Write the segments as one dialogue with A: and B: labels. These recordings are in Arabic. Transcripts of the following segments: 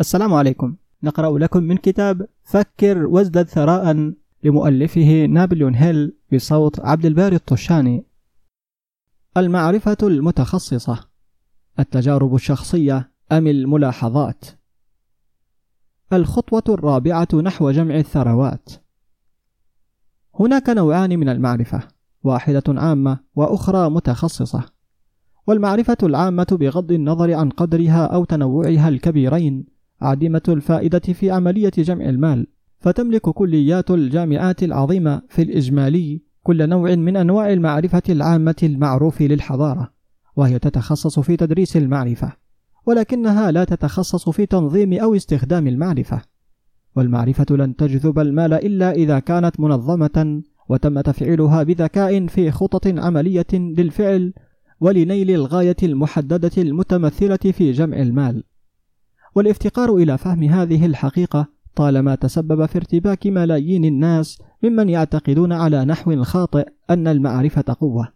A: السلام عليكم. نقرأ لكم من كتاب فكر وازدد ثراء لمؤلفه نابليون هيل بصوت عبد الباري الطشاني. المعرفة المتخصصة. التجارب الشخصية أم الملاحظات؟ الخطوة الرابعة نحو جمع الثروات. هناك نوعان من المعرفة واحدة عامة وأخرى متخصصة. والمعرفة العامة بغض النظر عن قدرها أو تنوعها الكبيرين. عديمة الفائدة في عملية جمع المال فتملك كليات الجامعات العظيمة في الإجمالي كل نوع من أنواع المعرفة العامة المعروف للحضارة وهي تتخصص في تدريس المعرفة ولكنها لا تتخصص في تنظيم أو استخدام المعرفة. والمعرفة لن تجذب المال إلا إذا كانت منظمة وتم تفعيلها بذكاء في خطط عملية للفعل ولنيل الغاية المحددة المتمثلة في جمع المال. والافتقار إلى فهم هذه الحقيقة طالما تسبب في ارتباك ملايين الناس ممن يعتقدون على نحو خاطئ أن المعرفة قوة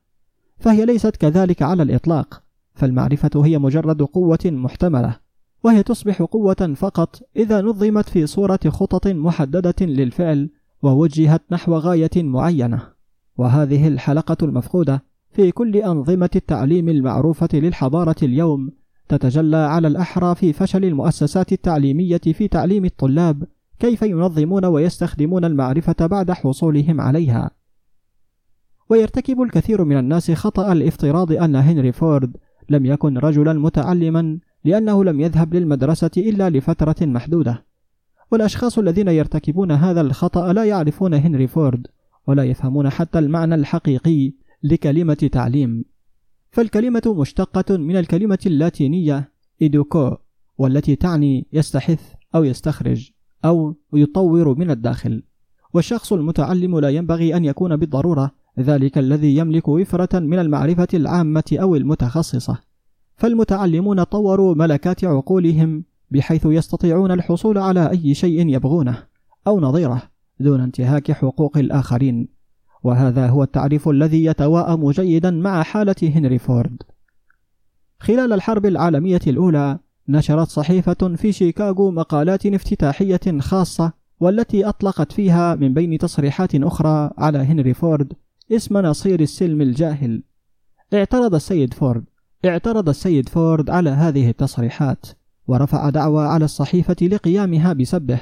A: فهي ليست كذلك على الإطلاق فالمعرفة هي مجرد قوة محتملة وهي تصبح قوة فقط إذا نظمت في صورة خطط محددة للفعل ووجهت نحو غاية معينة. وهذه الحلقة المفقودة في كل أنظمة التعليم المعروفة للحضارة اليوم تتجلى على الأحرى في فشل المؤسسات التعليمية في تعليم الطلاب كيف ينظمون ويستخدمون المعرفة بعد حصولهم عليها. ويرتكب الكثير من الناس خطأ الافتراض أن هنري فورد لم يكن رجلا متعلما لأنه لم يذهب للمدرسة إلا لفترة محدودة. والأشخاص الذين يرتكبون هذا الخطأ لا يعرفون هنري فورد ولا يفهمون حتى المعنى الحقيقي لكلمة تعليم. فالكلمة مشتقة من الكلمة اللاتينية إيدوكو والتي تعني يستحث أو يستخرج أو يطور من الداخل. والشخص المتعلم لا ينبغي أن يكون بالضرورة ذلك الذي يملك وفرة من المعرفة العامة أو المتخصصة. فالمتعلمون طوروا ملكات عقولهم بحيث يستطيعون الحصول على أي شيء يبغونه أو نظيره دون انتهاك حقوق الآخرين. وهذا هو التعريف الذي يتواءم جيدا مع حالة هنري فورد. خلال الحرب العالمية الأولى نشرت صحيفة في شيكاغو مقالات افتتاحية خاصة والتي أطلقت فيها من بين تصريحات أخرى على هنري فورد اسم نصير السلم الجاهل. اعترض السيد فورد اعترض السيد فورد على هذه التصريحات ورفع دعوى على الصحيفة لقيامها بسبه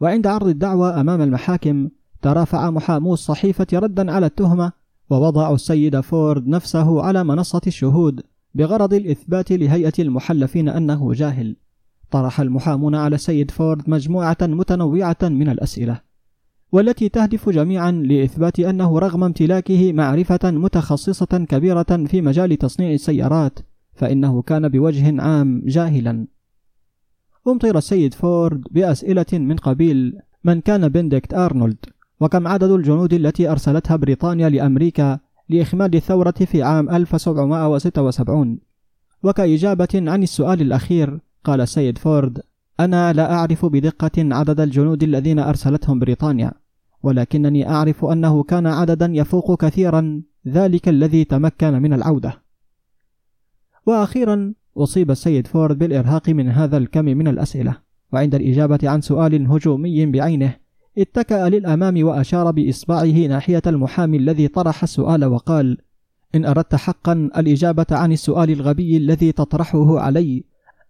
A: وعند عرض الدعوى أمام المحاكم ترافع محامو الصحيفة ردا على التهمة ووضعوا السيد فورد نفسه على منصة الشهود بغرض الإثبات لهيئة المحلفين أنه جاهل. طرح المحامون على السيد فورد مجموعة متنوعة من الأسئلة والتي تهدف جميعا لإثبات أنه رغم امتلاكه معرفة متخصصة كبيرة في مجال تصنيع السيارات فإنه كان بوجه عام جاهلا. أمطر السيد فورد بأسئلة من قبيل من كان بندكت أرنولد. وكم عدد الجنود التي أرسلتها بريطانيا لأمريكا لإخماد الثورة في عام 1776 وكإجابة عن السؤال الأخير قال السيد فورد أنا لا أعرف بدقة عدد الجنود الذين أرسلتهم بريطانيا ولكنني أعرف أنه كان عددا يفوق كثيرا ذلك الذي تمكن من العودة. وأخيرا أصيب السيد فورد بالإرهاق من هذا الكم من الأسئلة وعند الإجابة عن سؤال هجومي بعينه اتكأ للأمام وأشار بإصبعه ناحية المحامي الذي طرح السؤال وقال: إن أردت حقا الإجابة عن السؤال الغبي الذي تطرحه علي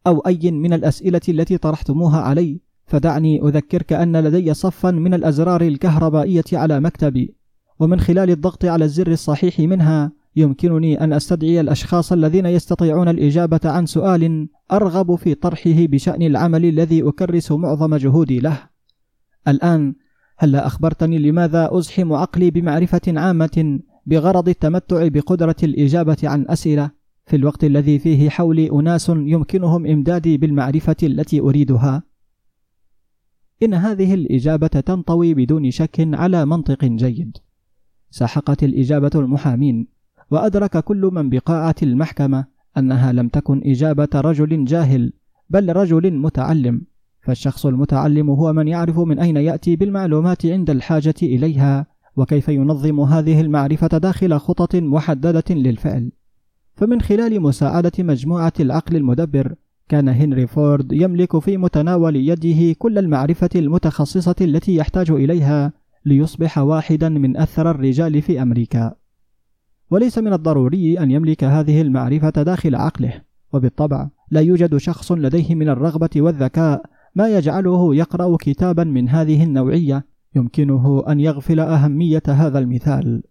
A: أو أي من الأسئلة التي طرحتموها علي فدعني أذكرك أن لدي صفا من الأزرار الكهربائية على مكتبي ومن خلال الضغط على الزر الصحيح منها يمكنني أن أستدعي الأشخاص الذين يستطيعون الإجابة عن سؤال أرغب في طرحه بشأن العمل الذي أكرس معظم جهودي له. الآن هلا أخبرتني لماذا أزحم عقلي بمعرفة عامة بغرض التمتع بقدرة الإجابة عن أسئلة في الوقت الذي فيه حولي أناس يمكنهم إمدادي بالمعرفة التي أريدها؟ إن هذه الإجابة تنطوي بدون شك على منطق جيد. سحقت الإجابة المحامين، وأدرك كل من بقاعة المحكمة أنها لم تكن إجابة رجل جاهل، بل رجل متعلم، فالشخص المتعلم هو من يعرف من أين يأتي بالمعلومات عند الحاجة إليها وكيف ينظم هذه المعرفة داخل خطط محددة للفعل. فمن خلال مساعدة مجموعة العقل المدبر كان هنري فورد يملك في متناول يده كل المعرفة المتخصصة التي يحتاج إليها ليصبح واحدا من أثر الرجال في أمريكا. وليس من الضروري أن يملك هذه المعرفة داخل عقله وبالطبع لا يوجد شخص لديه من الرغبة والذكاء ما يجعله يقرأ كتابا من هذه النوعية يمكنه أن يغفل أهمية هذا المثال.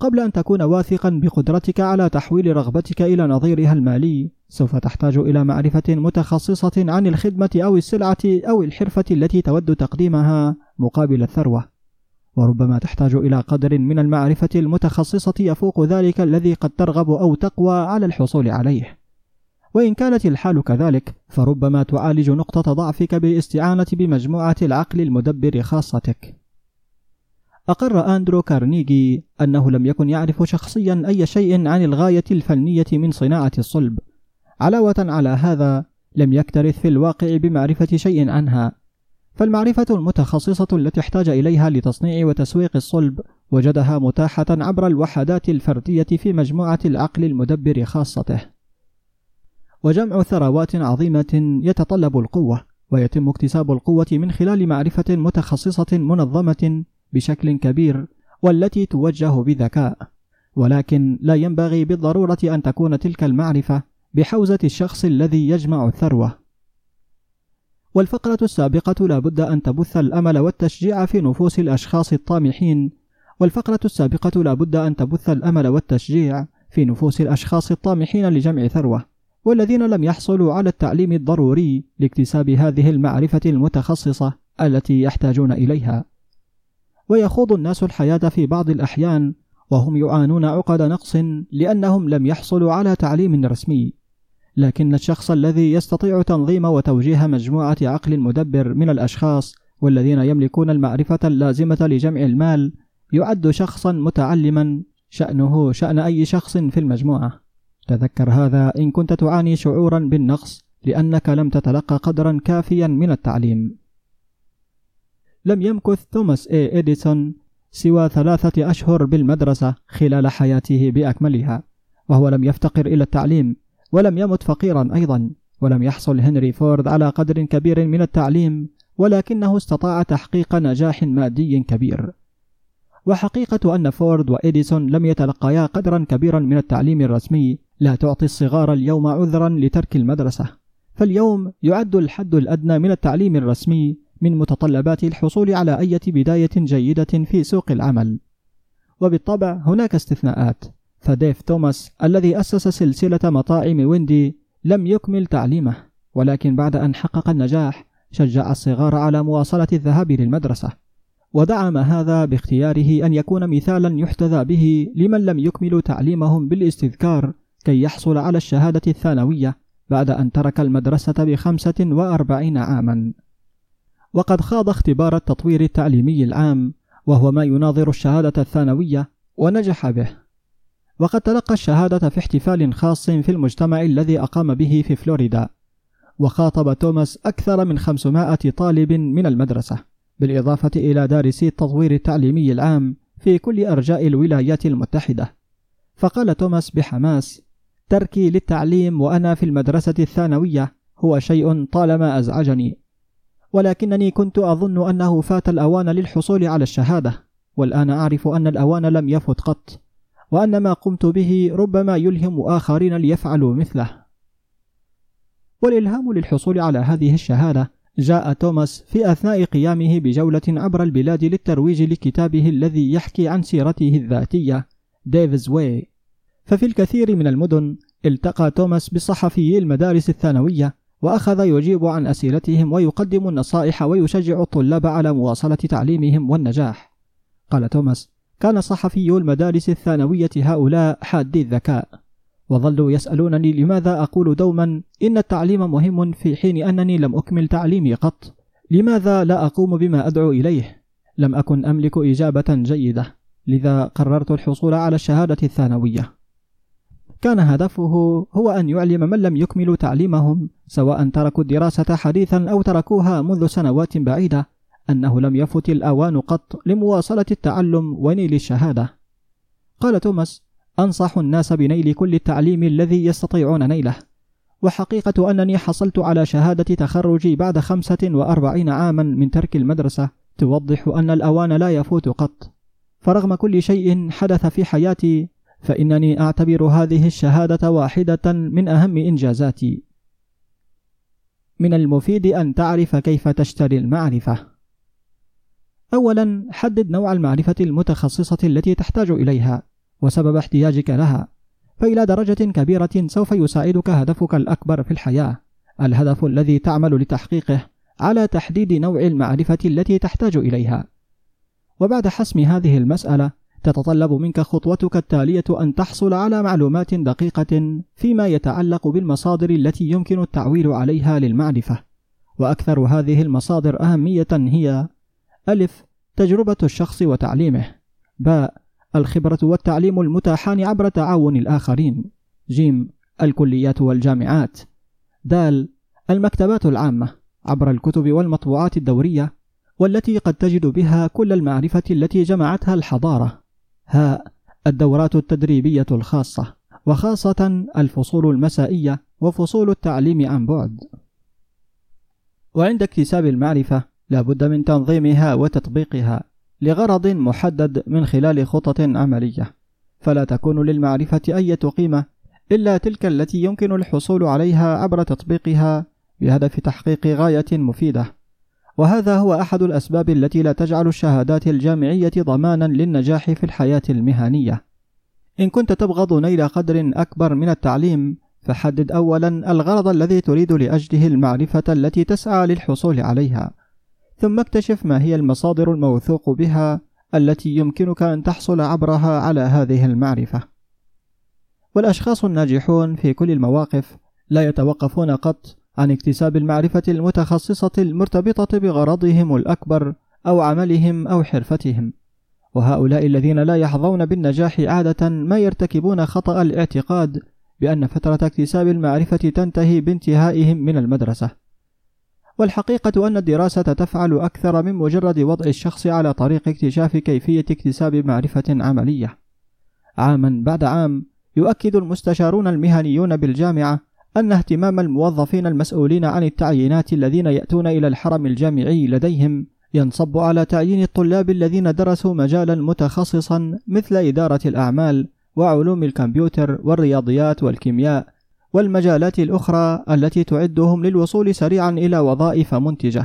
A: قبل أن تكون واثقا بقدرتك على تحويل رغبتك إلى نظيرها المالي سوف تحتاج إلى معرفة متخصصة عن الخدمة أو السلعة أو الحرفة التي تود تقديمها مقابل الثروة. وربما تحتاج إلى قدر من المعرفة المتخصصة يفوق ذلك الذي قد ترغب أو تقوى على الحصول عليه. وإن كانت الحال كذلك فربما تعالج نقطة ضعفك بالاستعانة بمجموعة العقل المدبر خاصتك. أقر أندرو كارنيجي أنه لم يكن يعرف شخصيا أي شيء عن الغاية الفنية من صناعة الصلب. علاوة على هذا لم يكترث في الواقع بمعرفة شيء عنها. فالمعرفة المتخصصة التي احتاج إليها لتصنيع وتسويق الصلب وجدها متاحة عبر الوحدات الفردية في مجموعة العقل المدبر خاصته. وجمع ثروات عظيمة يتطلب القوة ويتم اكتساب القوة من خلال معرفة متخصصة منظمة بشكل كبير والتي توجه بذكاء. ولكن لا ينبغي بالضرورة أن تكون تلك المعرفة بحوزة الشخص الذي يجمع الثروة. والفقرة السابقة لا بد أن تبث الأمل والتشجيع في نفوس الأشخاص الطامحين. والفقرة السابقة لا بد أن تبث الأمل والتشجيع في نفوس الأشخاص الطامحين لجمع ثروة. والذين لم يحصلوا على التعليم الضروري لاكتساب هذه المعرفة المتخصصة التي يحتاجون إليها. ويخوض الناس الحياة في بعض الأحيان وهم يعانون عقد نقص لأنهم لم يحصلوا على تعليم رسمي. لكن الشخص الذي يستطيع تنظيم وتوجيه مجموعة عقل مدبر من الأشخاص والذين يملكون المعرفة اللازمة لجمع المال يعد شخصا متعلما شأنه شأن أي شخص في المجموعة. تذكر هذا إن كنت تعاني شعورا بالنقص لأنك لم تتلقى قدرا كافيا من التعليم. لم يمكث توماس إي إديسون سوى ثلاثة أشهر بالمدرسة خلال حياته بأكملها وهو لم يفتقر إلى التعليم ولم يمت فقيرا أيضا ولم يحصل هنري فورد على قدر كبير من التعليم ولكنه استطاع تحقيق نجاح مادي كبير. وحقيقة أن فورد وإديسون لم يتلقيا قدرا كبيرا من التعليم الرسمي لا تعطي الصغار اليوم عذرا لترك المدرسة. فاليوم يعد الحد الأدنى من التعليم الرسمي من متطلبات الحصول على أي بداية جيدة في سوق العمل. وبالطبع هناك استثناءات. فديف توماس الذي أسس سلسلة مطاعم ويندي لم يكمل تعليمه ولكن بعد أن حقق النجاح شجع الصغار على مواصلة الذهاب للمدرسة. ودعم هذا باختياره أن يكون مثالا يحتذى به لمن لم يكملوا تعليمهم بالاستذكار كي يحصل على الشهادة الثانوية بعد أن ترك المدرسة بخمسة وأربعين عاما. وقد خاض اختبار التطوير التعليمي العام وهو ما يناظر الشهادة الثانوية ونجح به. وقد تلقى الشهادة في احتفال خاص في المجتمع الذي أقام به في فلوريدا وخاطب توماس أكثر من 500 طالب من المدرسة. بالإضافة إلى دارسي التطوير التعليمي العام في كل أرجاء الولايات المتحدة. فقال توماس بحماس تركي للتعليم وأنا في المدرسة الثانوية هو شيء طالما أزعجني. ولكنني كنت أظن أنه فات الأوان للحصول على الشهادة والآن أعرف أن الأوان لم يفت قط وأن ما قمت به ربما يلهم آخرين ليفعلوا مثله. والإلهام للحصول على هذه الشهادة جاء توماس في أثناء قيامه بجولة عبر البلاد للترويج لكتابه الذي يحكي عن سيرته الذاتية Dave's Way. ففي الكثير من المدن التقى توماس بصحفيي المدارس الثانوية وأخذ يجيب عن أسئلتهم ويقدم النصائح ويشجع الطلاب على مواصلة تعليمهم والنجاح. قال توماس كان صحفي المدارس الثانوية هؤلاء حادي الذكاء. وظلوا يسألونني لماذا أقول دوما إن التعليم مهم في حين أنني لم أكمل تعليمي قط؟ لماذا لا أقوم بما أدعو إليه؟ لم أكن أملك إجابة جيدة لذا قررت الحصول على الشهادة الثانوية. كان هدفه هو أن يعلم من لم يكملوا تعليمهم سواء تركوا الدراسة حديثا أو تركوها منذ سنوات بعيدة أنه لم يفت الأوان قط لمواصلة التعلم ونيل الشهادة. قال توماس: أنصح الناس بنيل كل التعليم الذي يستطيعون نيله، وحقيقة أنني حصلت على شهادة تخرجي بعد خمسة وأربعين عاما من ترك المدرسة. توضح أن الأوان لا يفوت قط. فرغم كل شيء حدث في حياتي فإنني أعتبر هذه الشهادة واحدة من أهم إنجازاتي. من المفيد أن تعرف كيف تشتري المعرفة. أولا حدد نوع المعرفة المتخصصة التي تحتاج إليها. وسبب احتياجك لها فإلى درجة كبيرة سوف يساعدك هدفك الأكبر في الحياة. الهدف الذي تعمل لتحقيقه على تحديد نوع المعرفة التي تحتاج إليها. وبعد حسم هذه المسألة تتطلب منك خطوتك التالية أن تحصل على معلومات دقيقة فيما يتعلق بالمصادر التي يمكن التعويل عليها للمعرفة. وأكثر هذه المصادر أهمية هي ألف تجربة الشخص وتعليمه باء الخبرة والتعليم المتاحان عبر تعاون الآخرين. جيم الكليات والجامعات. دال المكتبات العامة عبر الكتب والمطبوعات الدورية والتي قد تجد بها كل المعرفة التي جمعتها الحضارة. هاء الدورات التدريبية الخاصة وخاصة الفصول المسائية وفصول التعليم عن بعد. وعند اكتساب المعرفة لا بد من تنظيمها وتطبيقها. لغرض محدد من خلال خطط عملية. فلا تكون للمعرفة أي قيمة إلا تلك التي يمكن الحصول عليها عبر تطبيقها بهدف تحقيق غاية مفيدة. وهذا هو أحد الأسباب التي لا تجعل الشهادات الجامعية ضمانا للنجاح في الحياة المهنية. إن كنت تبغض نيل قدر أكبر من التعليم فحدد أولا الغرض الذي تريد لأجله المعرفة التي تسعى للحصول عليها. ثم اكتشف ما هي المصادر الموثوق بها التي يمكنك أن تحصل عبرها على هذه المعرفة. والأشخاص الناجحون في كل المواقف لا يتوقفون قط عن اكتساب المعرفة المتخصصة المرتبطة بغرضهم الأكبر أو عملهم أو حرفتهم. وهؤلاء الذين لا يحظون بالنجاح عادة ما يرتكبون خطأ الاعتقاد بأن فترة اكتساب المعرفة تنتهي بانتهائهم من المدرسة. والحقيقة أن الدراسة تفعل أكثر من مجرد وضع الشخص على طريق اكتشاف كيفية اكتساب معرفة عملية. عاما بعد عام، يؤكد المستشارون المهنيون بالجامعة أن اهتمام الموظفين المسؤولين عن التعيينات الذين يأتون إلى الحرم الجامعي لديهم ينصب على تعيين الطلاب الذين درسوا مجالا متخصصا مثل إدارة الأعمال وعلوم الكمبيوتر والرياضيات والكيمياء والمجالات الأخرى التي تعدهم للوصول سريعا إلى وظائف منتجة.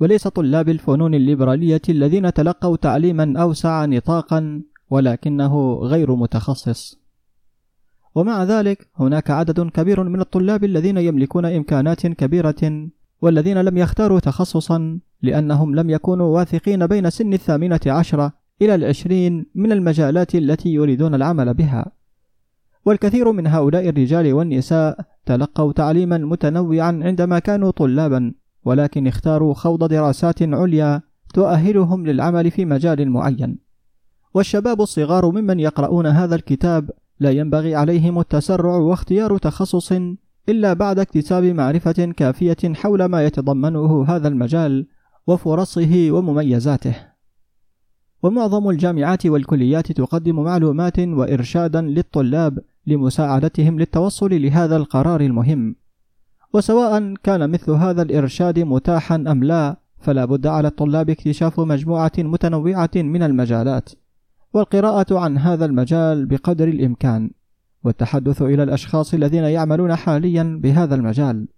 A: وليس طلاب الفنون الليبرالية الذين تلقوا تعليما أوسع نطاقا ولكنه غير متخصص. ومع ذلك هناك عدد كبير من الطلاب الذين يملكون إمكانات كبيرة والذين لم يختاروا تخصصا لأنهم لم يكونوا واثقين بين سن الثامنة عشرة إلى العشرين من المجالات التي يريدون العمل بها. والكثير من هؤلاء الرجال والنساء تلقوا تعليما متنوعا عندما كانوا طلابا ولكن اختاروا خوض دراسات عليا تؤهلهم للعمل في مجال معين والشباب الصغار ممن يقرؤون هذا الكتاب لا ينبغي عليهم التسرع واختيار تخصص إلا بعد اكتساب معرفة كافية حول ما يتضمنه هذا المجال وفرصه ومميزاته. ومعظم الجامعات والكليات تقدم معلومات وإرشادا للطلاب لمساعدتهم للتوصل لهذا القرار المهم. وسواء كان مثل هذا الإرشاد متاحا أم لا فلا بد على الطلاب اكتشاف مجموعة متنوعة من المجالات والقراءة عن هذا المجال بقدر الإمكان والتحدث إلى الأشخاص الذين يعملون حاليا بهذا المجال.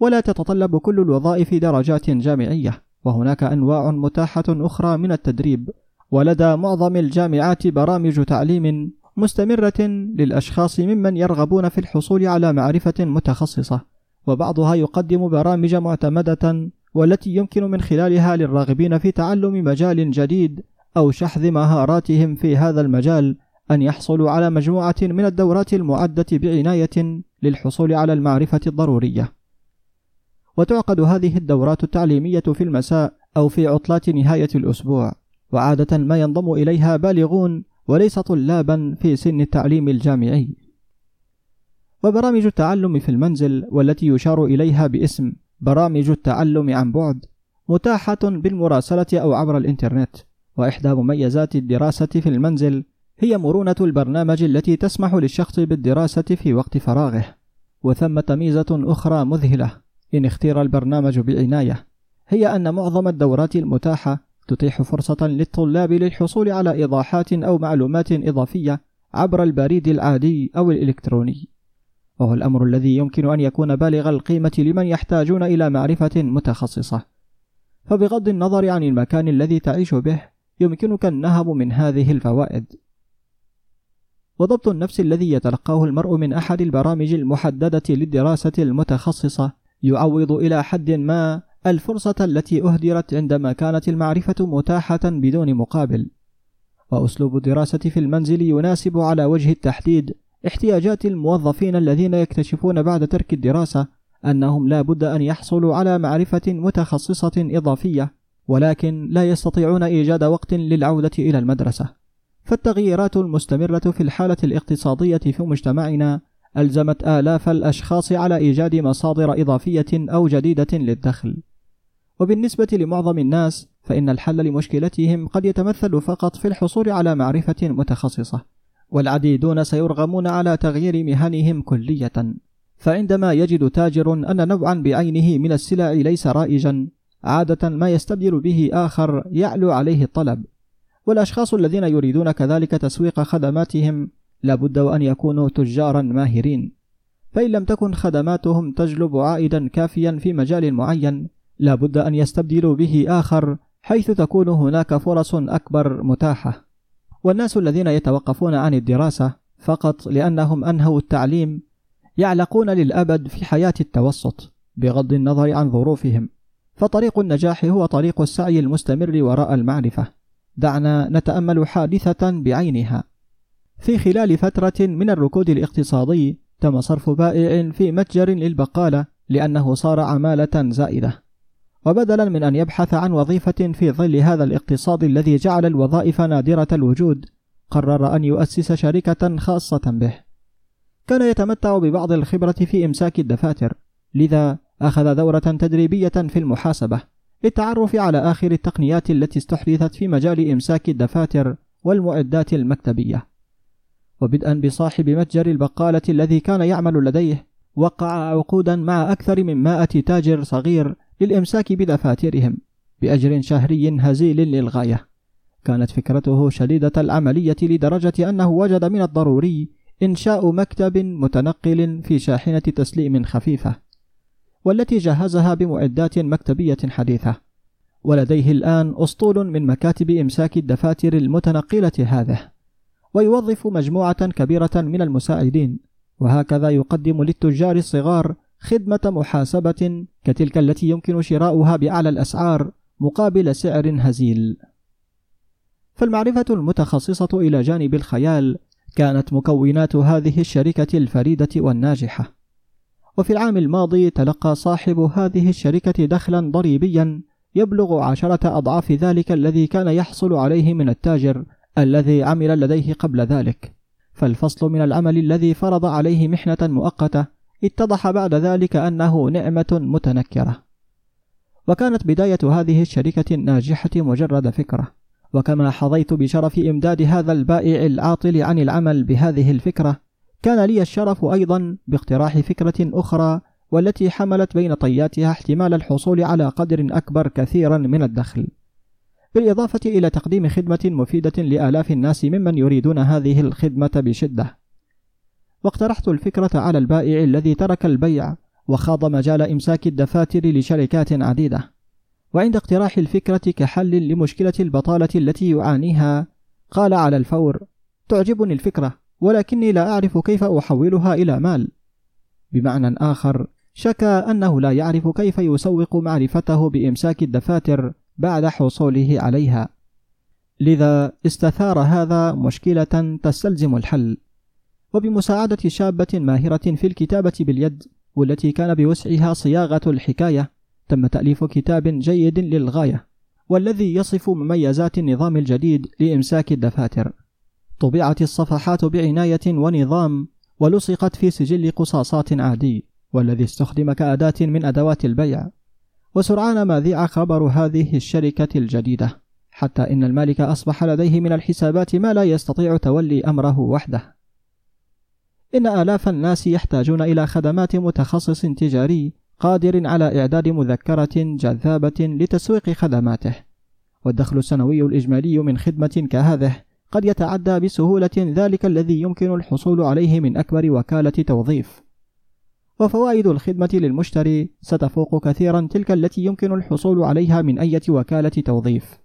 A: ولا تتطلب كل الوظائف درجات جامعية وهناك أنواع متاحة أخرى من التدريب ولدى معظم الجامعات برامج تعليم مستمرة للأشخاص ممن يرغبون في الحصول على معرفة متخصصة، وبعضها يقدم برامج معتمدة والتي يمكن من خلالها للراغبين في تعلم مجال جديد أو شحذ مهاراتهم في هذا المجال أن يحصلوا على مجموعة من الدورات المعدة بعناية للحصول على المعرفة الضرورية. وتعقد هذه الدورات التعليمية في المساء أو في عطلات نهاية الأسبوع، وعادة ما ينضم إليها بالغون وليس طلابا في سن التعليم الجامعي. وبرامج التعلم في المنزل والتي يشار إليها باسم برامج التعلم عن بعد متاحة بالمراسلة أو عبر الإنترنت وإحدى مميزات الدراسة في المنزل هي مرونة البرنامج التي تسمح للشخص بالدراسة في وقت فراغه. وثمة ميزة أخرى مذهلة إن اختير البرنامج بعناية هي أن معظم الدورات المتاحة تتيح فرصة للطلاب للحصول على إيضاحات أو معلومات إضافية عبر البريد العادي أو الإلكتروني. وهو الأمر الذي يمكن أن يكون بالغ القيمة لمن يحتاجون إلى معرفة متخصصة. فبغض النظر عن المكان الذي تعيش به يمكنك النهب من هذه الفوائد. وضبط النفس الذي يتلقاه المرء من أحد البرامج المحددة للدراسة المتخصصة يعوض إلى حد ما الفرصة التي أهدرت عندما كانت المعرفة متاحة بدون مقابل. وأسلوب الدراسة في المنزل يناسب على وجه التحديد احتياجات الموظفين الذين يكتشفون بعد ترك الدراسة أنهم لا بد أن يحصلوا على معرفة متخصصة إضافية ولكن لا يستطيعون إيجاد وقت للعودة إلى المدرسة. فالتغييرات المستمرة في الحالة الاقتصادية في مجتمعنا ألزمت آلاف الأشخاص على إيجاد مصادر إضافية أو جديدة للدخل. وبالنسبة لمعظم الناس فإن الحل لمشكلتهم قد يتمثل فقط في الحصول على معرفة متخصصة والعديدون سيرغمون على تغيير مهنهم كلية. فعندما يجد تاجر أن نوعا بعينه من السلع ليس رائجا عادة ما يستبدل به آخر يعلو عليه الطلب. والأشخاص الذين يريدون كذلك تسويق خدماتهم لابد وأن يكونوا تجارا ماهرين. فإن لم تكن خدماتهم تجلب عائدا كافيا في مجال معين لابد أن يستبدلوا به آخر حيث تكون هناك فرص أكبر متاحة. والناس الذين يتوقفون عن الدراسة فقط لأنهم أنهوا التعليم يعلقون للأبد في حياة التوسط بغض النظر عن ظروفهم. فطريق النجاح هو طريق السعي المستمر وراء المعرفة. دعنا نتأمل حادثة بعينها. في خلال فترة من الركود الاقتصادي تم صرف بائع في متجر للبقالة لأنه صار عمالة زائدة. وبدلا من أن يبحث عن وظيفة في ظل هذا الاقتصاد الذي جعل الوظائف نادرة الوجود قرر أن يؤسس شركة خاصة به. كان يتمتع ببعض الخبرة في إمساك الدفاتر لذا أخذ دورة تدريبية في المحاسبة للتعرف على آخر التقنيات التي استحدثت في مجال إمساك الدفاتر والمعدات المكتبية. وبدءا بصاحب متجر البقالة الذي كان يعمل لديه وقع عقودا مع أكثر من مائة تاجر صغير للإمساك بدفاترهم بأجر شهري هزيل للغاية. كانت فكرته شديدة العملية لدرجة أنه وجد من الضروري إنشاء مكتب متنقل في شاحنة تسليم خفيفة والتي جهزها بمعدات مكتبية حديثة. ولديه الآن أسطول من مكاتب إمساك الدفاتر المتنقلة هذه ويوظف مجموعة كبيرة من المساعدين وهكذا يقدم للتجار الصغار خدمة محاسبة كتلك التي يمكن شراؤها بأعلى الأسعار مقابل سعر هزيل. فالمعرفة المتخصصة إلى جانب الخيال كانت مكونات هذه الشركة الفريدة والناجحة. وفي العام الماضي تلقى صاحب هذه الشركة دخلا ضريبيا يبلغ عشرة أضعاف ذلك الذي كان يحصل عليه من التاجر الذي عمل لديه قبل ذلك. فالفصل من العمل الذي فرض عليه محنة مؤقتة اتضح بعد ذلك أنه نعمة متنكرة. وكانت بداية هذه الشركة الناجحة مجرد فكرة. وكما حظيت بشرف إمداد هذا البائع العاطل عن العمل بهذه الفكرة كان لي الشرف أيضا باقتراح فكرة أخرى والتي حملت بين طياتها احتمال الحصول على قدر أكبر كثيرا من الدخل. بالإضافة إلى تقديم خدمة مفيدة لآلاف الناس ممن يريدون هذه الخدمة بشدة. واقترحت الفكرة على البائع الذي ترك البيع وخاض مجال إمساك الدفاتر لشركات عديدة. وعند اقتراح الفكرة كحل لمشكلة البطالة التي يعانيها قال على الفور تعجبني الفكرة ولكني لا أعرف كيف أحولها إلى مال. بمعنى آخر شكى أنه لا يعرف كيف يسوق معرفته بإمساك الدفاتر بعد حصوله عليها. لذا استثار هذا مشكلة تستلزم الحل. وبمساعدة شابة ماهرة في الكتابة باليد والتي كان بوسعها صياغة الحكاية تم تأليف كتاب جيد للغاية والذي يصف مميزات النظام الجديد لإمساك الدفاتر. طبعت الصفحات بعناية ونظام ولصقت في سجل قصاصات عادي والذي استخدم كأداة من أدوات البيع. وسرعان ما ذيع خبر هذه الشركة الجديدة حتى إن المالك أصبح لديه من الحسابات ما لا يستطيع تولي أمره وحده. إن آلاف الناس يحتاجون إلى خدمات متخصص تجاري قادر على إعداد مذكرة جذابة لتسويق خدماته. والدخل السنوي الإجمالي من خدمة كهذه قد يتعدى بسهولة ذلك الذي يمكن الحصول عليه من أكبر وكالة توظيف. وفوائد الخدمة للمشتري ستفوق كثيرا تلك التي يمكن الحصول عليها من أي وكالة توظيف.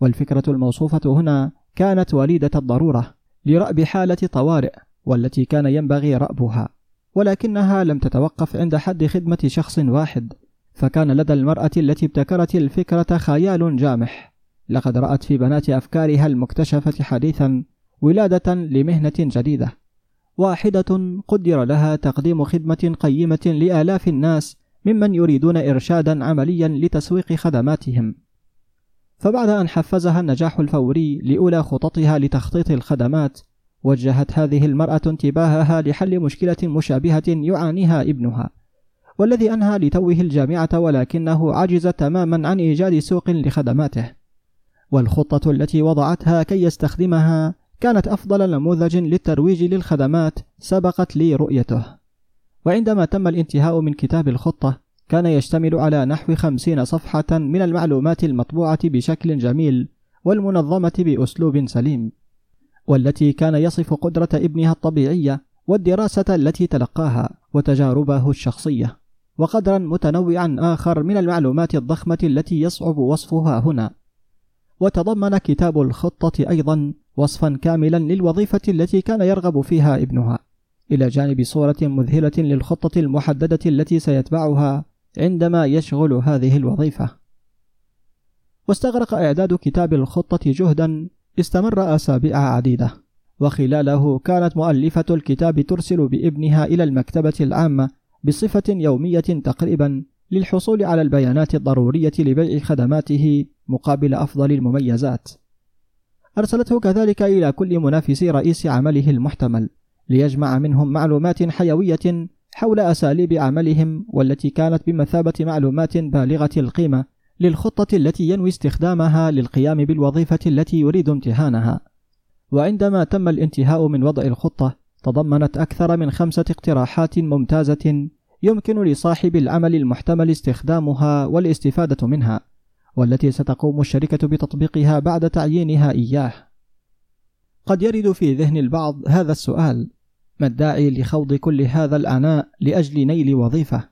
A: والفكرة الموصوفة هنا كانت وليدة الضرورة لرأب حالة طوارئ. والتي كان ينبغي رأبها ولكنها لم تتوقف عند حد خدمة شخص واحد فكان لدى المرأة التي ابتكرت الفكرة خيال جامح. لقد رأت في بنات أفكارها المكتشفة حديثا ولادة لمهنة جديدة. واحدة قدر لها تقديم خدمة قيمة لآلاف الناس ممن يريدون إرشادا عمليا لتسويق خدماتهم. فبعد أن حفزها النجاح الفوري لأولى خططها لتخطيط الخدمات وجهت هذه المرأة انتباهها لحل مشكلة مشابهة يعانيها ابنها والذي أنهى لتوه الجامعة ولكنه عجز تماما عن إيجاد سوق لخدماته. والخطة التي وضعتها كي يستخدمها كانت أفضل نموذج للترويج للخدمات سبقت لي رؤيته. وعندما تم الانتهاء من كتاب الخطة كان يشتمل على نحو خمسين صفحة من المعلومات المطبوعة بشكل جميل والمنظمة بأسلوب سليم. والتي كان يصف قدرة ابنها الطبيعية والدراسة التي تلقاها وتجاربه الشخصية وقدرا متنوعا آخر من المعلومات الضخمة التي يصعب وصفها هنا. وتضمن كتاب الخطة أيضا وصفا كاملا للوظيفة التي كان يرغب فيها ابنها إلى جانب صورة مذهلة للخطة المحددة التي سيتبعها عندما يشغل هذه الوظيفة. واستغرق إعداد كتاب الخطة جهدا استمر أسابيع عديدة وخلاله كانت مؤلفة الكتاب ترسل بإبنها إلى المكتبة العامة بصفة يومية تقريبا للحصول على البيانات الضرورية لبيع خدماته مقابل أفضل المميزات. أرسلته كذلك إلى كل منافسي رئيس عمله المحتمل ليجمع منهم معلومات حيوية حول أساليب عملهم والتي كانت بمثابة معلومات بالغة القيمة للخطة التي ينوي استخدامها للقيام بالوظيفة التي يريد امتهانها. وعندما تم الانتهاء من وضع الخطة، تضمنت أكثر من خمسة اقتراحات ممتازة يمكن لصاحب العمل المحتمل استخدامها والاستفادة منها، والتي ستقوم الشركة بتطبيقها بعد تعيينها إياه. قد يرد في ذهن البعض هذا السؤال: ما الداعي لخوض كل هذا العناء لأجل نيل وظيفة؟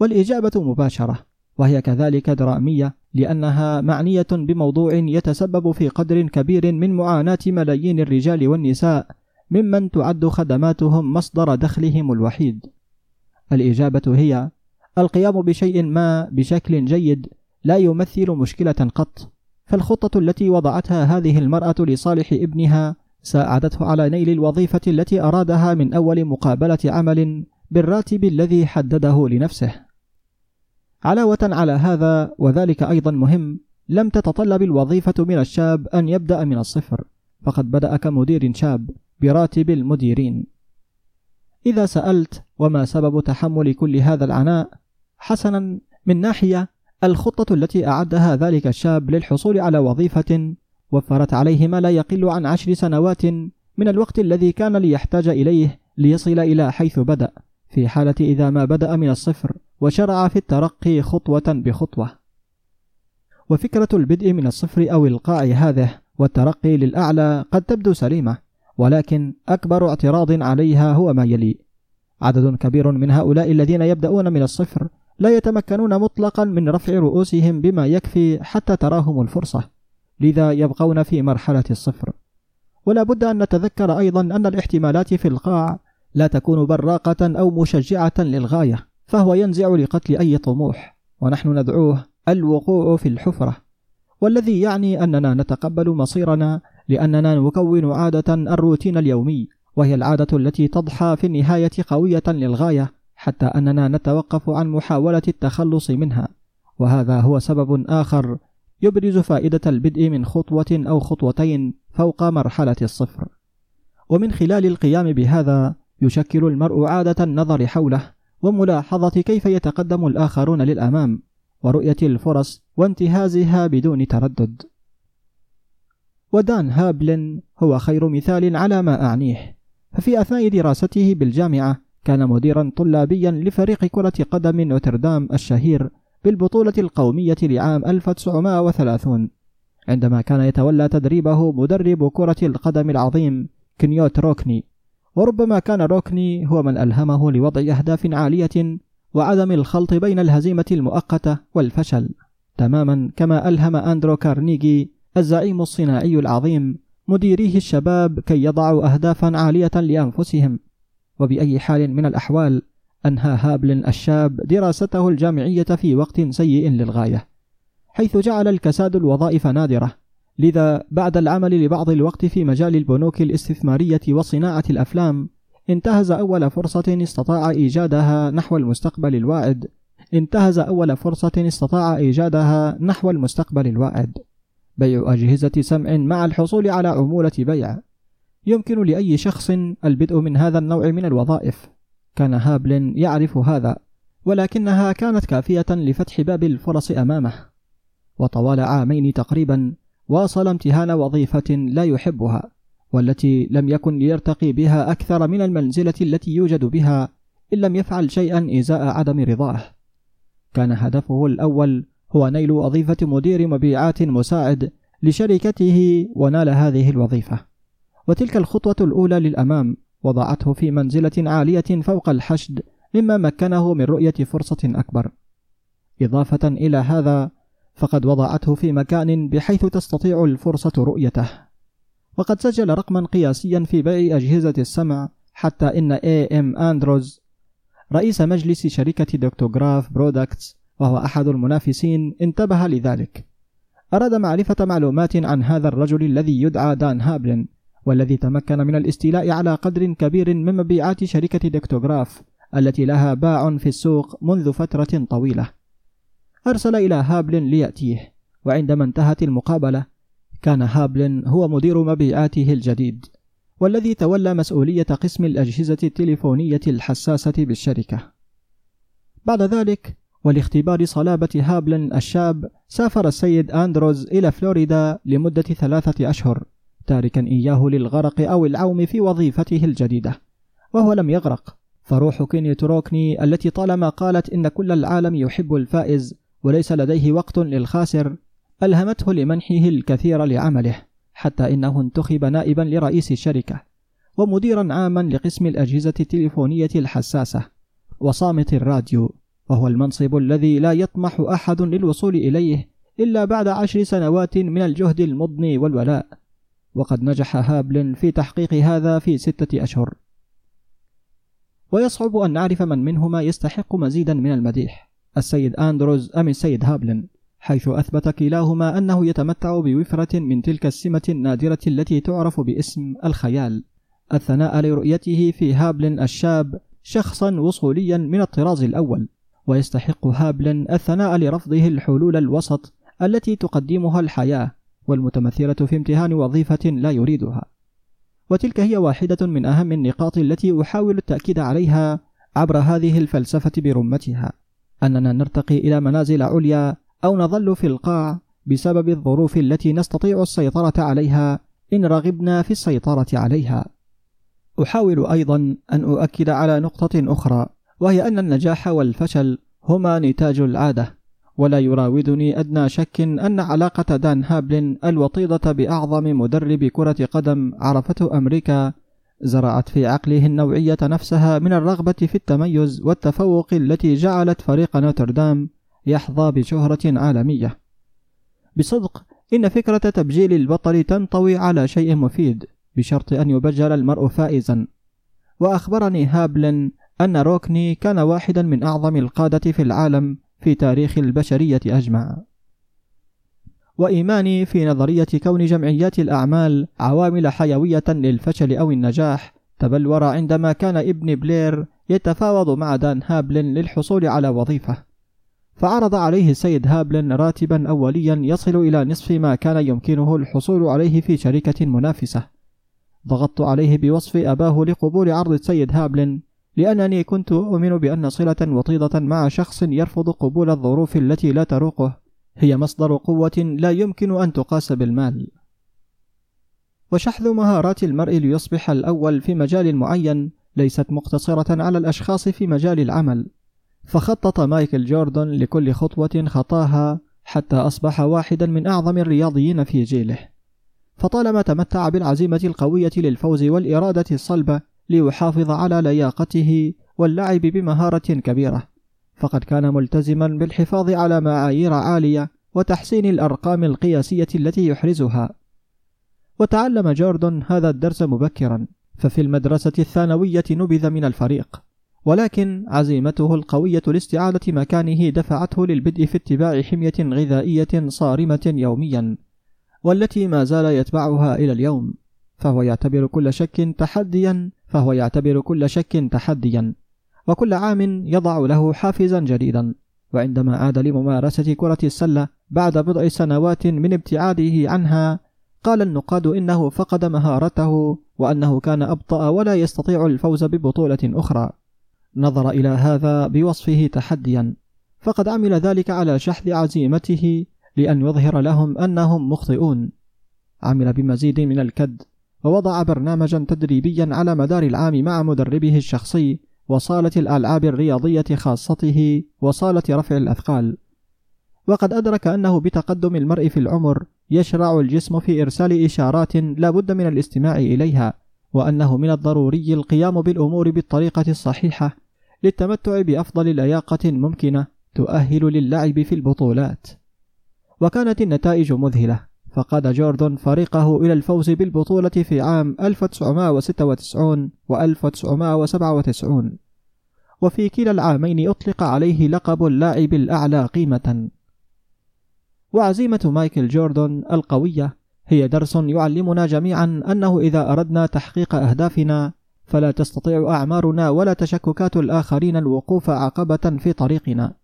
A: والإجابة مباشرة: وهي كذلك درامية لأنها معنية بموضوع يتسبب في قدر كبير من معاناة ملايين الرجال والنساء ممن تعد خدماتهم مصدر دخلهم الوحيد. الإجابة هي القيام بشيء ما بشكل جيد لا يمثل مشكلة قط، فالخطة التي وضعتها هذه المرأة لصالح ابنها ساعدته على نيل الوظيفة التي أرادها من أول مقابلة عمل بالراتب الذي حدده لنفسه. علاوة على هذا وذلك أيضا مهم لم تتطلب الوظيفة من الشاب أن يبدأ من الصفر. فقد بدأ كمدير شاب براتب المديرين. إذا سألت وما سبب تحمل كل هذا العناء حسنا من ناحية الخطة التي أعدها ذلك الشاب للحصول على وظيفة وفرت عليه ما لا يقل عن عشر سنوات من الوقت الذي كان ليحتاج إليه ليصل إلى حيث بدأ. في حالة إذا ما بدأ من الصفر وشرع في الترقي خطوة بخطوة. وفكرة البدء من الصفر أو القاع هذه والترقي للأعلى قد تبدو سليمة ولكن أكبر اعتراض عليها هو ما يلي. عدد كبير من هؤلاء الذين يبدأون من الصفر لا يتمكنون مطلقا من رفع رؤوسهم بما يكفي حتى تراهم الفرصة لذا يبقون في مرحلة الصفر. ولا بد أن نتذكر أيضا أن الاحتمالات في القاع لا تكون براقة أو مشجعة للغاية فهو ينزع لقتل أي طموح ونحن ندعوه الوقوع في الحفرة. والذي يعني أننا نتقبل مصيرنا لأننا نكون عادة الروتين اليومي وهي العادة التي تضحى في النهاية قوية للغاية حتى أننا نتوقف عن محاولة التخلص منها. وهذا هو سبب آخر يبرز فائدة البدء من خطوة أو خطوتين فوق مرحلة الصفر. ومن خلال القيام بهذا يشكل المرء عادة النظر حوله وملاحظة كيف يتقدم الآخرون للأمام ورؤية الفرص وانتهازها بدون تردد. ودان هابلن هو خير مثال على ما أعنيه، ففي أثناء دراسته بالجامعة كان مديرا طلابيا لفريق كرة قدم نوتردام الشهير بالبطولة القومية لعام 1930 عندما كان يتولى تدريبه مدرب كرة القدم العظيم كنيوت روكني. وربما كان روكني هو من ألهمه لوضع أهداف عالية وعدم الخلط بين الهزيمة المؤقتة والفشل. تماما كما ألهم أندرو كارنيجي الزعيم الصناعي العظيم مديريه الشباب كي يضعوا أهدافا عالية لأنفسهم. وبأي حال من الأحوال أنهى هابل الشاب دراسته الجامعية في وقت سيء للغاية حيث جعل الكساد الوظائف نادرة. لذا بعد العمل لبعض الوقت في مجال البنوك الاستثمارية وصناعة الأفلام انتهز أول فرصة استطاع إيجادها نحو المستقبل الواعد. انتهز أول فرصة استطاع إيجادها نحو المستقبل الواعد. بيع أجهزة سمع مع الحصول على عمولة بيع. يمكن لأي شخص البدء من هذا النوع من الوظائف. كان هابل يعرف هذا ولكنها كانت كافية لفتح باب الفرص أمامه. وطوال عامين تقريبا واصل امتهان وظيفة لا يحبها والتي لم يكن ليرتقي بها أكثر من المنزلة التي يوجد بها إن لم يفعل شيئا إزاء عدم رضاه. كان هدفه الأول هو نيل وظيفة مدير مبيعات مساعد لشركته ونال هذه الوظيفة. وتلك الخطوة الأولى للأمام وضعته في منزلة عالية فوق الحشد مما مكنه من رؤية فرصة أكبر. إضافة إلى هذا فقد وضعته في مكان بحيث تستطيع الفرصة رؤيته. وقد سجل رقما قياسيا في بيع أجهزة السمع حتى إن A. M. Andrews رئيس مجلس شركة Dictograph Products وهو أحد المنافسين انتبه لذلك. أراد معرفة معلومات عن هذا الرجل الذي يدعى دان هابلن والذي تمكن من الاستيلاء على قدر كبير من مبيعات شركة دكتوغراف التي لها باع في السوق منذ فترة طويلة. أرسل إلى هابلن ليأتيه وعندما انتهت المقابلة كان هابلن هو مدير مبيعاته الجديد والذي تولى مسؤولية قسم الأجهزة التليفونية الحساسة بالشركة. بعد ذلك ولاختبار صلابة هابلن الشاب سافر السيد أندروز إلى فلوريدا لمدة ثلاثة أشهر تاركا إياه للغرق أو العوم في وظيفته الجديدة وهو لم يغرق. فروح كيني تروكني التي طالما قالت إن كل العالم يحب الفائز وليس لديه وقت للخاسر ألهمته لمنحه الكثير لعمله حتى إنه انتخب نائبا لرئيس الشركة ومديرا عاما لقسم الأجهزة التليفونية الحساسة وصامت الراديو وهو المنصب الذي لا يطمح أحد للوصول إليه إلا بعد عشر سنوات من الجهد المضني والولاء. وقد نجح هابل في تحقيق هذا في ستة أشهر. ويصعب أن نعرف من منهما يستحق مزيدا من المديح. السيد أندروز أم السيد هابلن حيث أثبت كلاهما أنه يتمتع بوفرة من تلك السمة النادرة التي تعرف باسم الخيال. الثناء لرؤيته في هابلن الشاب شخصا وصوليا من الطراز الأول ويستحق هابلن الثناء لرفضه الحلول الوسط التي تقدمها الحياة والمتمثلة في امتهان وظيفة لا يريدها. وتلك هي واحدة من أهم النقاط التي أحاول التأكيد عليها عبر هذه الفلسفة برمتها. أننا نرتقي إلى منازل عليا أو نظل في القاع بسبب الظروف التي نستطيع السيطرة عليها إن رغبنا في السيطرة عليها. أحاول أيضا أن أؤكد على نقطة أخرى وهي أن النجاح والفشل هما نتاج العادة، ولا يراودني أدنى شك أن علاقة دان هابلن الوطيدة بأعظم مدرب كرة قدم عرفته أمريكا زرعت في عقله النوعية نفسها من الرغبة في التميز والتفوق التي جعلت فريق نوتردام يحظى بشهرة عالمية. بصدق إن فكرة تبجيل البطل تنطوي على شيء مفيد بشرط أن يبجل المرء فائزا. وأخبرني هابلن أن روكني كان واحدا من أعظم القادة في العالم في تاريخ البشرية أجمع. وإيماني في نظرية كون جمعيات الأعمال عوامل حيوية للفشل أو النجاح تبلور عندما كان ابن بلير يتفاوض مع دان هابلن للحصول على وظيفة. فعرض عليه السيد هابلن راتبا أوليا يصل إلى نصف ما كان يمكنه الحصول عليه في شركة منافسة. ضغطت عليه بوصف أباه لقبول عرض السيد هابلن لأنني كنت أؤمن بأن صلة وطيدة مع شخص يرفض قبول الظروف التي لا تروقه. هي مصدر قوة لا يمكن أن تقاس بالمال. وشحذ مهارات المرء ليصبح الأول في مجال معين ليست مقتصرة على الأشخاص في مجال العمل. فخطط مايكل جوردن لكل خطوة خطاها حتى أصبح واحدا من أعظم الرياضيين في جيله. فطالما تمتع بالعزيمة القوية للفوز والإرادة الصلبة ليحافظ على لياقته واللعب بمهارة كبيرة. فقد كان ملتزما بالحفاظ على معايير عالية وتحسين الأرقام القياسية التي يحرزها. وتعلم جوردن هذا الدرس مبكرا ففي المدرسة الثانوية نبذ من الفريق. ولكن عزيمته القوية لاستعادة مكانه دفعته للبدء في اتباع حمية غذائية صارمة يوميا والتي ما زال يتبعها إلى اليوم. فهو يعتبر كل شك تحديا فهو يعتبر كل شك تحديا. وكل عام يضع له حافزا جديدا. وعندما عاد لممارسة كرة السلة بعد بضع سنوات من ابتعاده عنها قال النقاد إنه فقد مهارته وأنه كان أبطأ ولا يستطيع الفوز ببطولة أخرى. نظر إلى هذا بوصفه تحديا. فقد عمل ذلك على شحذ عزيمته لأن يظهر لهم أنهم مخطئون. عمل بمزيد من الكد ووضع برنامجا تدريبيا على مدار العام مع مدربه الشخصي وصالة الألعاب الرياضية خاصته وصالة رفع الأثقال. وقد أدرك أنه بتقدم المرء في العمر يشرع الجسم في إرسال إشارات لا بد من الاستماع إليها وأنه من الضروري القيام بالأمور بالطريقة الصحيحة للتمتع بأفضل لياقة ممكنة تؤهل للعب في البطولات. وكانت النتائج مذهلة. فقاد جوردن فريقه إلى الفوز بالبطولة في عام 1996 و 1997 وفي كلا العامين أطلق عليه لقب اللاعب الأعلى قيمة. وعزيمة مايكل جوردن القوية هي درس يعلمنا جميعا أنه إذا أردنا تحقيق أهدافنا فلا تستطيع أعمارنا ولا تشككات الآخرين الوقوف عقبة في طريقنا.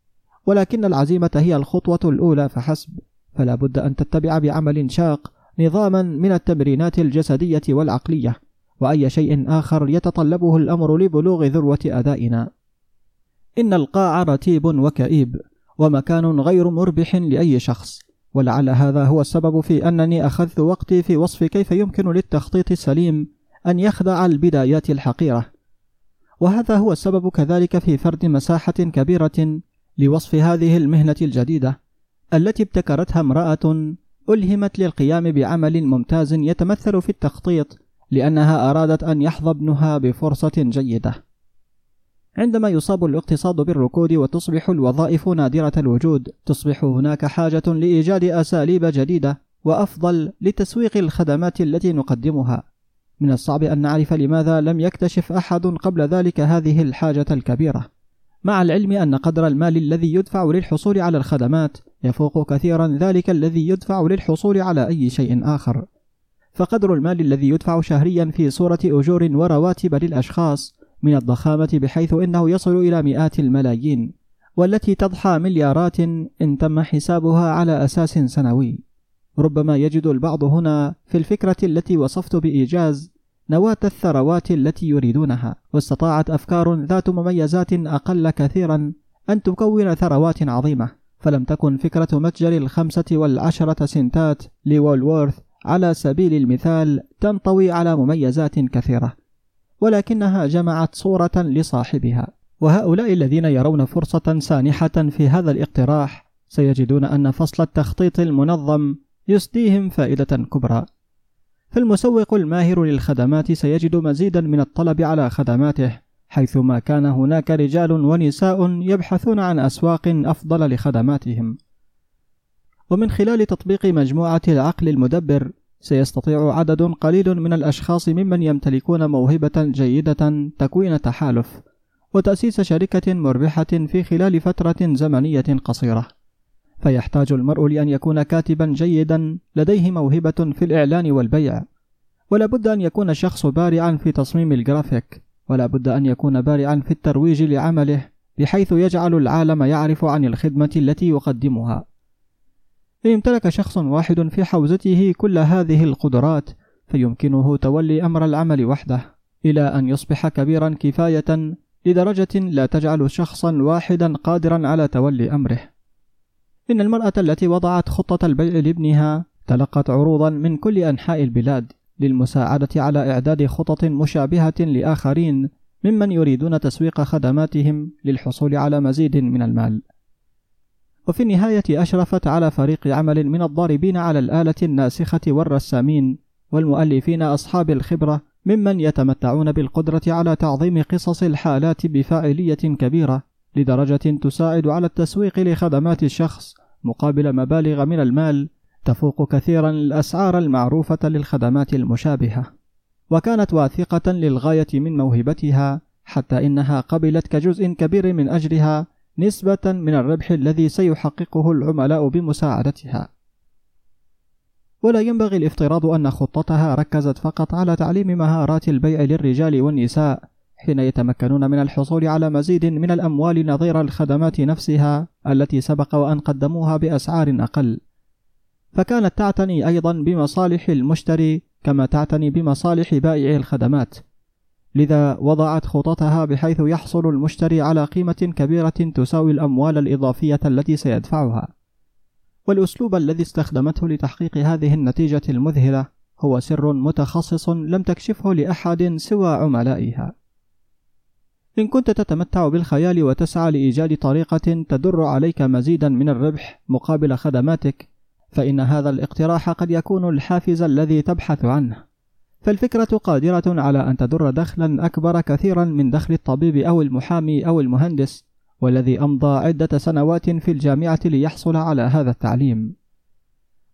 A: ولكن العزيمة هي الخطوة الأولى فحسب. فلا بد أن تتبع بعمل شاق نظاما من التمرينات الجسدية والعقلية وأي شيء آخر يتطلبه الأمر لبلوغ ذروة أدائنا إن القاع رتيب وكئيب ومكان غير مربح لأي شخص. ولعل هذا هو السبب في أنني أخذت وقتي في وصف كيف يمكن للتخطيط السليم أن يخدع البدايات الحقيرة. وهذا هو السبب كذلك في فرد مساحة كبيرة لوصف هذه المهنة الجديدة. التي ابتكرتها امرأة ألهمت للقيام بعمل ممتاز يتمثل في التخطيط لأنها أرادت أن يحظى ابنها بفرصة جيدة. عندما يصاب الاقتصاد بالركود وتصبح الوظائف نادرة الوجود تصبح هناك حاجة لإيجاد أساليب جديدة وأفضل لتسويق الخدمات التي نقدمها. من الصعب أن نعرف لماذا لم يكتشف أحد قبل ذلك هذه الحاجة الكبيرة. مع العلم أن قدر المال الذي يدفع للحصول على الخدمات يفوق كثيرا ذلك الذي يدفع للحصول على أي شيء آخر. فقدر المال الذي يدفع شهريا في صورة أجور ورواتب للأشخاص من الضخامة بحيث إنه يصل إلى مئات الملايين والتي تضحى مليارات إن تم حسابها على أساس سنوي. ربما يجد البعض هنا في الفكرة التي وصفت بإيجاز نواة الثروات التي يريدونها واستطاعت أفكار ذات مميزات أقل كثيرا أن تكون ثروات عظيمة. فلم تكن فكرة متجر الخمسة والعشرة سنتات لوولورث على سبيل المثال تنطوي على مميزات كثيرة ولكنها جمعت صورة لصاحبها. وهؤلاء الذين يرون فرصة سانحة في هذا الاقتراح سيجدون أن فصل التخطيط المنظم يسديهم فائدة كبرى. فالمسوق الماهر للخدمات سيجد مزيدا من الطلب على خدماته حيثما كان هناك رجال ونساء يبحثون عن أسواق أفضل لخدماتهم. ومن خلال تطبيق مجموعة العقل المدبر سيستطيع عدد قليل من الأشخاص ممن يمتلكون موهبة جيدة تكوين تحالف وتأسيس شركة مربحة في خلال فترة زمنية قصيرة. فيحتاج المرء لأن يكون كاتبا جيدا لديه موهبة في الإعلان والبيع ولا بد أن يكون الشخص بارعا في تصميم الجرافيك. ولا بد أن يكون بارعا في الترويج لعمله بحيث يجعل العالم يعرف عن الخدمة التي يقدمها. إن امتلك شخص واحد في حوزته كل هذه القدرات فيمكنه تولي أمر العمل وحده إلى أن يصبح كبيرا كفاية لدرجة لا تجعل شخصا واحدا قادرا على تولي أمره. إن المرأة التي وضعت خطة البيع لابنها تلقت عروضا من كل أنحاء البلاد. للمساعدة على إعداد خطط مشابهة لآخرين ممن يريدون تسويق خدماتهم للحصول على مزيد من المال. وفي النهاية أشرفت على فريق عمل من الضاربين على الآلة الناسخة والرسامين والمؤلفين أصحاب الخبرة ممن يتمتعون بالقدرة على تعظيم قصص الحالات بفاعلية كبيرة لدرجة تساعد على التسويق لخدمات الشخص مقابل مبالغ من المال تفوق كثيرا الأسعار المعروفة للخدمات المشابهة وكانت واثقة للغاية من موهبتها حتى إنها قبلت كجزء كبير من أجرها نسبة من الربح الذي سيحققه العملاء بمساعدتها. ولا ينبغي الافتراض أن خطتها ركزت فقط على تعليم مهارات البيع للرجال والنساء حين يتمكنون من الحصول على مزيد من الأموال نظير الخدمات نفسها التي سبق وأن قدموها بأسعار أقل. فكانت تعتني أيضا بمصالح المشتري كما تعتني بمصالح بائع الخدمات. لذا وضعت خططها بحيث يحصل المشتري على قيمة كبيرة تساوي الأموال الإضافية التي سيدفعها. والأسلوب الذي استخدمته لتحقيق هذه النتيجة المذهلة هو سر متخصص لم تكشفه لأحد سوى عملائها. إن كنت تتمتع بالخيال وتسعى لإيجاد طريقة تدر عليك مزيدا من الربح مقابل خدماتك فإن هذا الاقتراح قد يكون الحافز الذي تبحث عنه. فالفكرة قادرة على أن تدر دخلا أكبر كثيرا من دخل الطبيب أو المحامي أو المهندس والذي أمضى عدة سنوات في الجامعة ليحصل على هذا التعليم.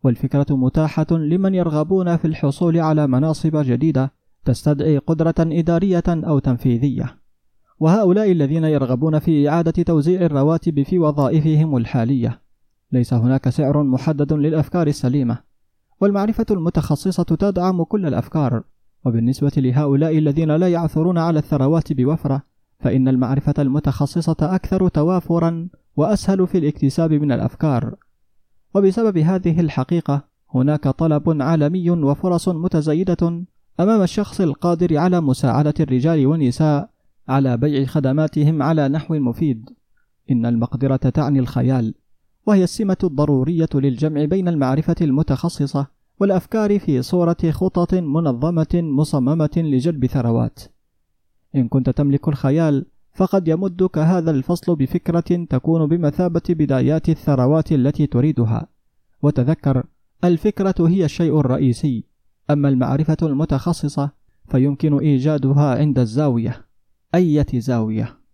A: والفكرة متاحة لمن يرغبون في الحصول على مناصب جديدة تستدعي قدرة إدارية أو تنفيذية. وهؤلاء الذين يرغبون في إعادة توزيع الرواتب في وظائفهم الحالية. ليس هناك سعر محدد للأفكار السليمة. والمعرفة المتخصصة تدعم كل الأفكار. وبالنسبة لهؤلاء الذين لا يعثرون على الثروات بوفرة فإن المعرفة المتخصصة أكثر توافرا وأسهل في الاكتساب من الأفكار. وبسبب هذه الحقيقة هناك طلب عالمي وفرص متزايدة أمام الشخص القادر على مساعدة الرجال والنساء على بيع خدماتهم على نحو مفيد. إن المقدرة تعني الخيال. وهي السمة الضرورية للجمع بين المعرفة المتخصصة والأفكار في صورة خطط منظمة مصممة لجلب ثروات. إن كنت تملك الخيال، فقد يمدك هذا الفصل بفكرة تكون بمثابة بدايات الثروات التي تريدها. وتذكر، الفكرة هي الشيء الرئيسي، أما المعرفة المتخصصة فيمكن إيجادها عند الزاوية. أية زاوية